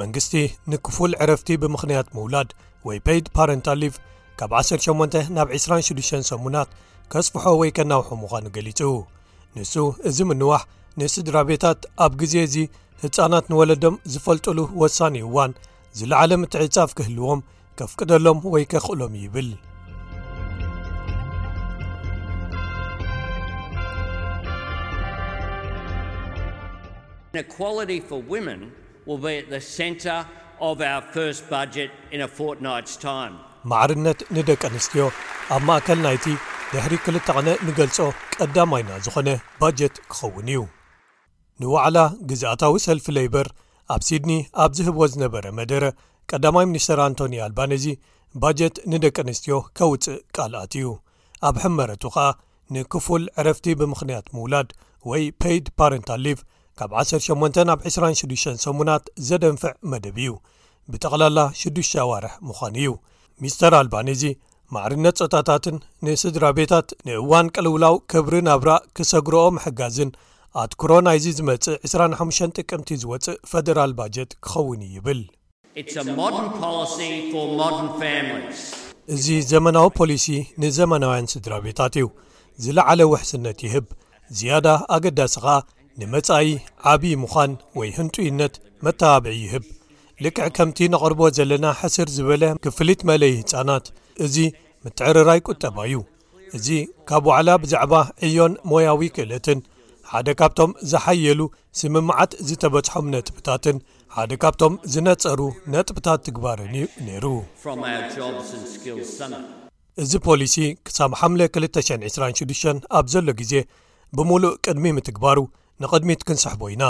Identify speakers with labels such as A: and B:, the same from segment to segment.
A: መንግስቲ ንክፉል ዕረፍቲ ብምኽንያት ምውላድ ወይ ፔይድ ፓረንታ ሊቭ ካብ 18 ናብ 26 ሰሙናት ከስፍሖ ወይ ከናውሖ ምዃኑ ገሊጹ ንሱ እዚ ምንዋሕ ንስድራ ቤታት ኣብ ግዜ እዚ ህፃናት ንወለዶም ዝፈልጡሉ ወሳኒ እዋን ዝለዓለ ምትዕጻፍ ክህልዎም ከፍቅደሎም ወይ ከኽእሎም ይብል ማዕርነት ንደቂ ኣንስትዮ ኣብ ማእከል ናይቲ ድሕሪ ክልተ ቕነ ንገልጾ ቀዳማይና ዝኾነ ባጀት ክኸውን እዩ ንዋዕላ ግዝኣታዊ ሰልፊ ለይበር ኣብ ሲድኒ ኣብ ዝህቦ ዝነበረ መደረ ቀዳማይ ሚኒስተር ኣንቶኒ ኣልባነዚ ባጀት ንደቂ ኣንስትዮ ከውፅእ ቃል ኣትዩ ኣብ ሕመረቱ ከኣ ንክፉል ዕረፍቲ ብምኽንያት ምውላድ ወይ ፐይድ ፓረንት ኣሊቭ ካብ 18 ናብ 26 ሰሙናት ዘደንፍዕ መደብ እዩ ብጠቕላላ ሽዱሽተ ኣዋርሕ ምዃኑ እዩ ሚስተር ኣልባነዚ ማዕርነት ጸታታትን ንስድራ ቤታት ንእዋን ቅልውላው ክብሪ ናብራ ክሰግረኦ ምሕጋዝን ኣትኩሮ ናይዚ ዝመጽእ 25 ጥቅምቲ ዝወጽእ ፈደራል ባጀት ክኸውን እዩ ይብል እዚ ዘመናዊ ፖሊሲ ንዘመናውያን ስድራ ቤታት እዩ ዝለዓለ ውሕስነት ይህብ ዝያዳ ኣገዳሲ ኸኣ ንመጻኢ ዓብዪ ምዃን ወይ ህንጡይነት መተባብዒ ይህብ ልክዕ ከምቲ ነቕርቦ ዘለና ሕስር ዝበለ ክፍሊት መእለዪ ህጻናት፣ እዚ ምትዕርራይ ቁጠባ እዩ። እዚ ካብ ዋዕላ ብዛዕባ ዕዮን ሞያዊ ክእለትን ሓደ ካብቶም ዝሓየሉ ስምምዓት ዝተበጽሖም ነጥብታትን ሓደ ካብቶም ዝነጸሩ ነጥብታት ትግባረን እዩ ነይሩ። እዚ ፖሊሲ ክሳብ ሓምለ 2026 ኣብ ዘሎ ግዜ ብምሉእ ቅድሚ ምትግባሩ ንቕድሚት ክንስሕቦ ኢና።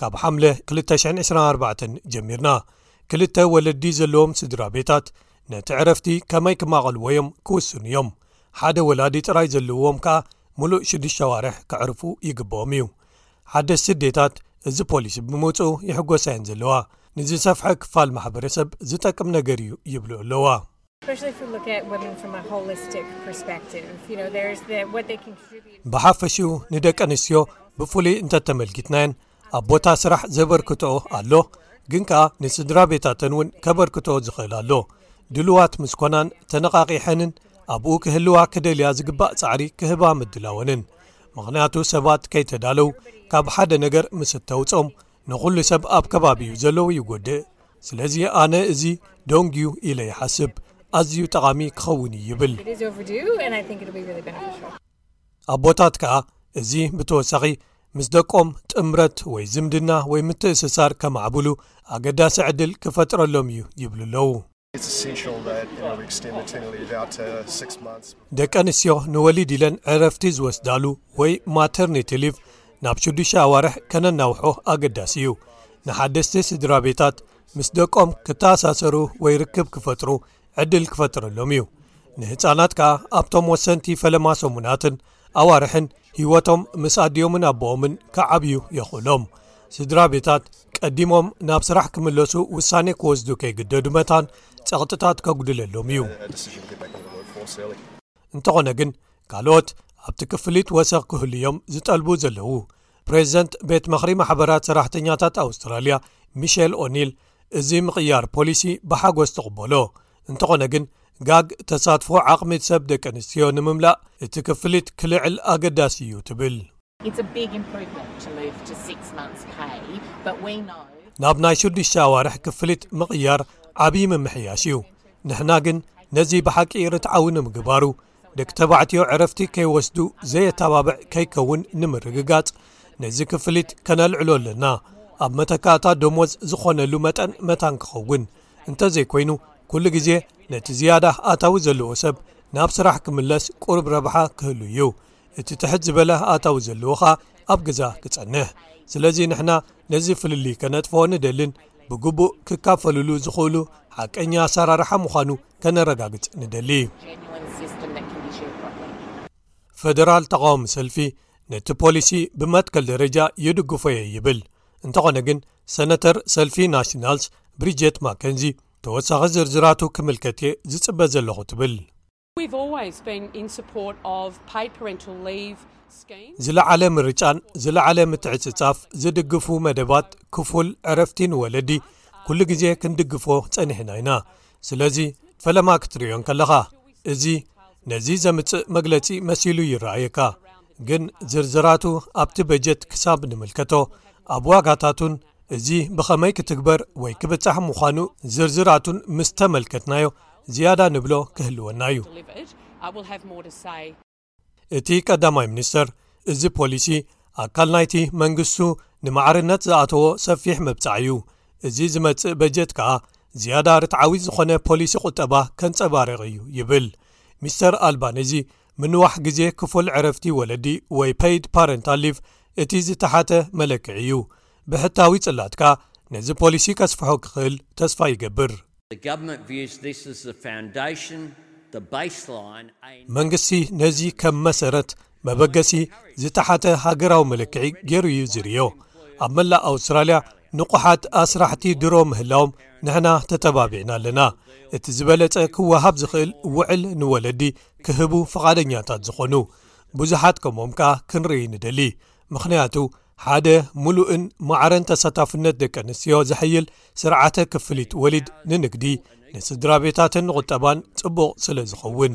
A: ካብ ሓምለ 224 ጀሚርና ክልተ ወለዲ ዘለዎም ስድራ ቤታት ነቲ ዕረፍቲ ከመይ ክማቐልዎ እዮም ክውስኑ እዮም ሓደ ወላዲ ጥራይ ዘለዎም ከኣ ምሉእ ሽዱሽ ሸዋርሕ ክዕርፉ ይግብኦም እዩ ሓደስቲ ዴታት እዚ ፖሊሲ ብምውፅ ይሕጎሳየን ዘለዋ ንዝሰፍሐ ክፋል ማሕበረሰብ ዝጠቅም ነገር እዩ ይብሉ ኣለዋ ብሓፈሽኡ ንደቂ ኣንስትዮ ብፍሉይ እንተ ተመልኪትናየን ኣብ ቦታ ስራሕ ዘበርክትኦ ኣሎ ግን ከኣ ንስድራ ቤታተን እውን ከበርክትኦ ዝኽእል ኣሎ ድልዋት ምስ ኮናን ተነቓቒሐንን ኣብኡ ክህልዋ ክደልያ ዝግባእ ጻዕሪ ክህባ ምድላወንን ምኽንያቱ ሰባት ከይተዳለው ካብ ሓደ ነገር ምስ እተውጾም ንኹሉ ሰብ ኣብ ከባቢኡ ዘለዉ ይጎድእ ስለዚ ኣነ እዚ ዶንግ ዩ ኢለ ይሓስብ ኣዝዩ ጠቓሚ ክኸውን እዩ ይብል ኣቦታት ከኣ እዚ ብተወሳኺ ምስ ደቆም ጥምረት ወይ ዝምድና ወይ ምትእስሳር ከማዕብሉ ኣገዳሲ ዕድል ክፈጥረሎም እዩ ይብሉ ኣለዉ ደቂ ኣንስትዮ ንወሊድ ኢለን ዕረፍቲ ዝወስዳሉ ወይ ማተርኒቲ ሊቭ ናብ ሽዱሽተ ኣዋርሕ ከነናውሖ ኣገዳሲ እዩ ንሓደስቲ ስድራ ቤታት ምስ ደቆም ክተኣሳሰሩ ወይ ርክብ ክፈጥሩ ዕድል ክፈጥረሎም እዩ ንህፃናት ከኣ ኣብቶም ወሰንቲ ፈለማ ሰሙናትን ኣዋርሕን ህይወቶም ምስ ኣዲኦምን ኣቦኦምን ክዓብዩ የኽእሎም። ስድራ ቤታት ቀዲሞም ናብ ስራሕ ክምለሱ ውሳኔ ክወስዱ ከይግደዱ መታን ጸቕጥታት ከጕድለሎም እዩ። እንተኾነ ግን ካልኦት ኣብቲ ክፍሊት ወሰኽ ክህሉ እዮም ዝጠልቡ ዘለዉ። ፕሬዚደንት ቤት ምክሪ ማሕበራት ሰራሕተኛታት ኣውስትራልያ ሚሸል ኦኒል እዚ ምቕያር ፖሊሲ ብሓጎስ ተቕበሎ እንተኾነ ግን ጋግ ተሳትፎ ዓቕሚት ሰብ ደቂ ኣንስትዮ ንምምላእ እቲ ክፍሊት ክልዕል ኣገዳሲ እዩ ትብል ናብ ናይ ሽዱሽተ ኣዋርሒ ክፍሊት ምቕያር ዓብዪ ምምሕያሽ እዩ ንሕና ግን ነዚ ብሓቂ ርትዓዊ ንምግባሩ ደቂ ተባዕትዮ ዕረፍቲ ከይወስዱ ዘየተባብዕ ከይከውን ንምርግጋጽ ነዚ ክፍሊት ከነልዕሎ ኣለና ኣብ መተካእታ ደሞዝ ዝኾነሉ መጠን መታን ክኸውን እንተ ዘይኮይኑ ኩሉ ግዜ ነቲ ዝያዳ ኣታዊ ዘለዎ ሰብ ናብ ስራሕ ክምለስ ቅሩብ ረብሓ ክህሉ እዩ እቲ ትሕት ዝበለ ኣታዊ ዘለዎ ኸኣ ኣብ ግዛ ክጸንሕ ስለዚ ንሕና ነዚ ፍልልይ ከነጥፍኦ ንደልን ብግቡእ ክካፈልሉ ዝኽእሉ ሓቀኛ ኣሰራርሓ ምዃኑ ከነረጋግጽ ንደሊ ፈደራል ተቃወሚ ሰልፊ ነቲ ፖሊሲ ብመትከል ደረጃ ይድግፎየ ይብል እንተኾነ ግን ሰነተር ሰልፊ ናሽናልስ ብሪጀት ማከንዚ ተወሳኺ ዝርዝራቱ ክምልከት እየ ዝጽበ ዘለኹ ትብል ዝለዓለ ምርጫን ዝለዓለ ምትዕጽጻፍ ዝድግፉ መደባት ክፉል ዕረፍቲን ወለዲ ኩሉ ግዜ ክንድግፎ ጸኒሕና ኢና ስለዚ ፈለማ ክትርእዮ እንከለኻ እዚ ነዚ ዘምጽእ መግለጺ መሲሉ ይረኣየካ ግን ዝርዝራቱ ኣብቲ በጀት ክሳብ ንምልከቶ ኣብ ዋጋታቱን እዚ ብኸመይ ክትግበር ወይ ክብጻሕ ምዃኑ ዝርዝራቱን ምስ ተመልከትናዮ ዝያዳ ንብሎ ክህልወና እዩ እቲ ቀዳማይ ሚኒስተር እዚ ፖሊሲ ኣካል ናይቲ መንግስቱ ንማዕርነት ዝኣተዎ ሰፊሕ መብጻዕ እዩ እዚ ዝመጽእ በጀት ከኣ ዝያዳ ርትዓዊ ዝኾነ ፖሊሲ ቁጠባ ከንጸባርቕ እዩ ይብል ሚስተር ኣልባን እዚ ምንዋሕ ግዜ ክፉል ዕረፍቲ ወለዲ ወይ ፐይድ ፓረንታሊቭ እቲ ዝተሓተ መለክዒ እዩ ብሕታዊ ጽላትካ ነዚ ፖሊሲ ከስፍሖ ክኽእል ተስፋ ይገብር መንግስቲ ነዚ ከም መሰረት መበገሲ ዝተሓተ ሃገራዊ መለክዒ ገይሩ እዩ ዝርእዮ። ኣብ መላእ ኣውስትራልያ ንቑሓት ኣስራሕቲ ድሮ ምህላዎም ንሕና ተተባቢዕና ኣለና። እቲ ዝበለጸ ክወሃብ ዝኽእል ውዕል ንወለዲ ክህቡ ፍቓደኛታት ዝኾኑ ብዙሓት ከምኦም ከኣ ክንርኢ ንደሊ። ምኽንያቱ ሓደ ምሉእን ማዕረን ተሳታፍነት ደቂ ኣንስትዮ ዘሐይል ስርዓተ ክፍሊት ወሊድ ንንግዲ ንስድራ ቤታትን ንቝጠባን ጽቡቕ ስለ ዝኸውን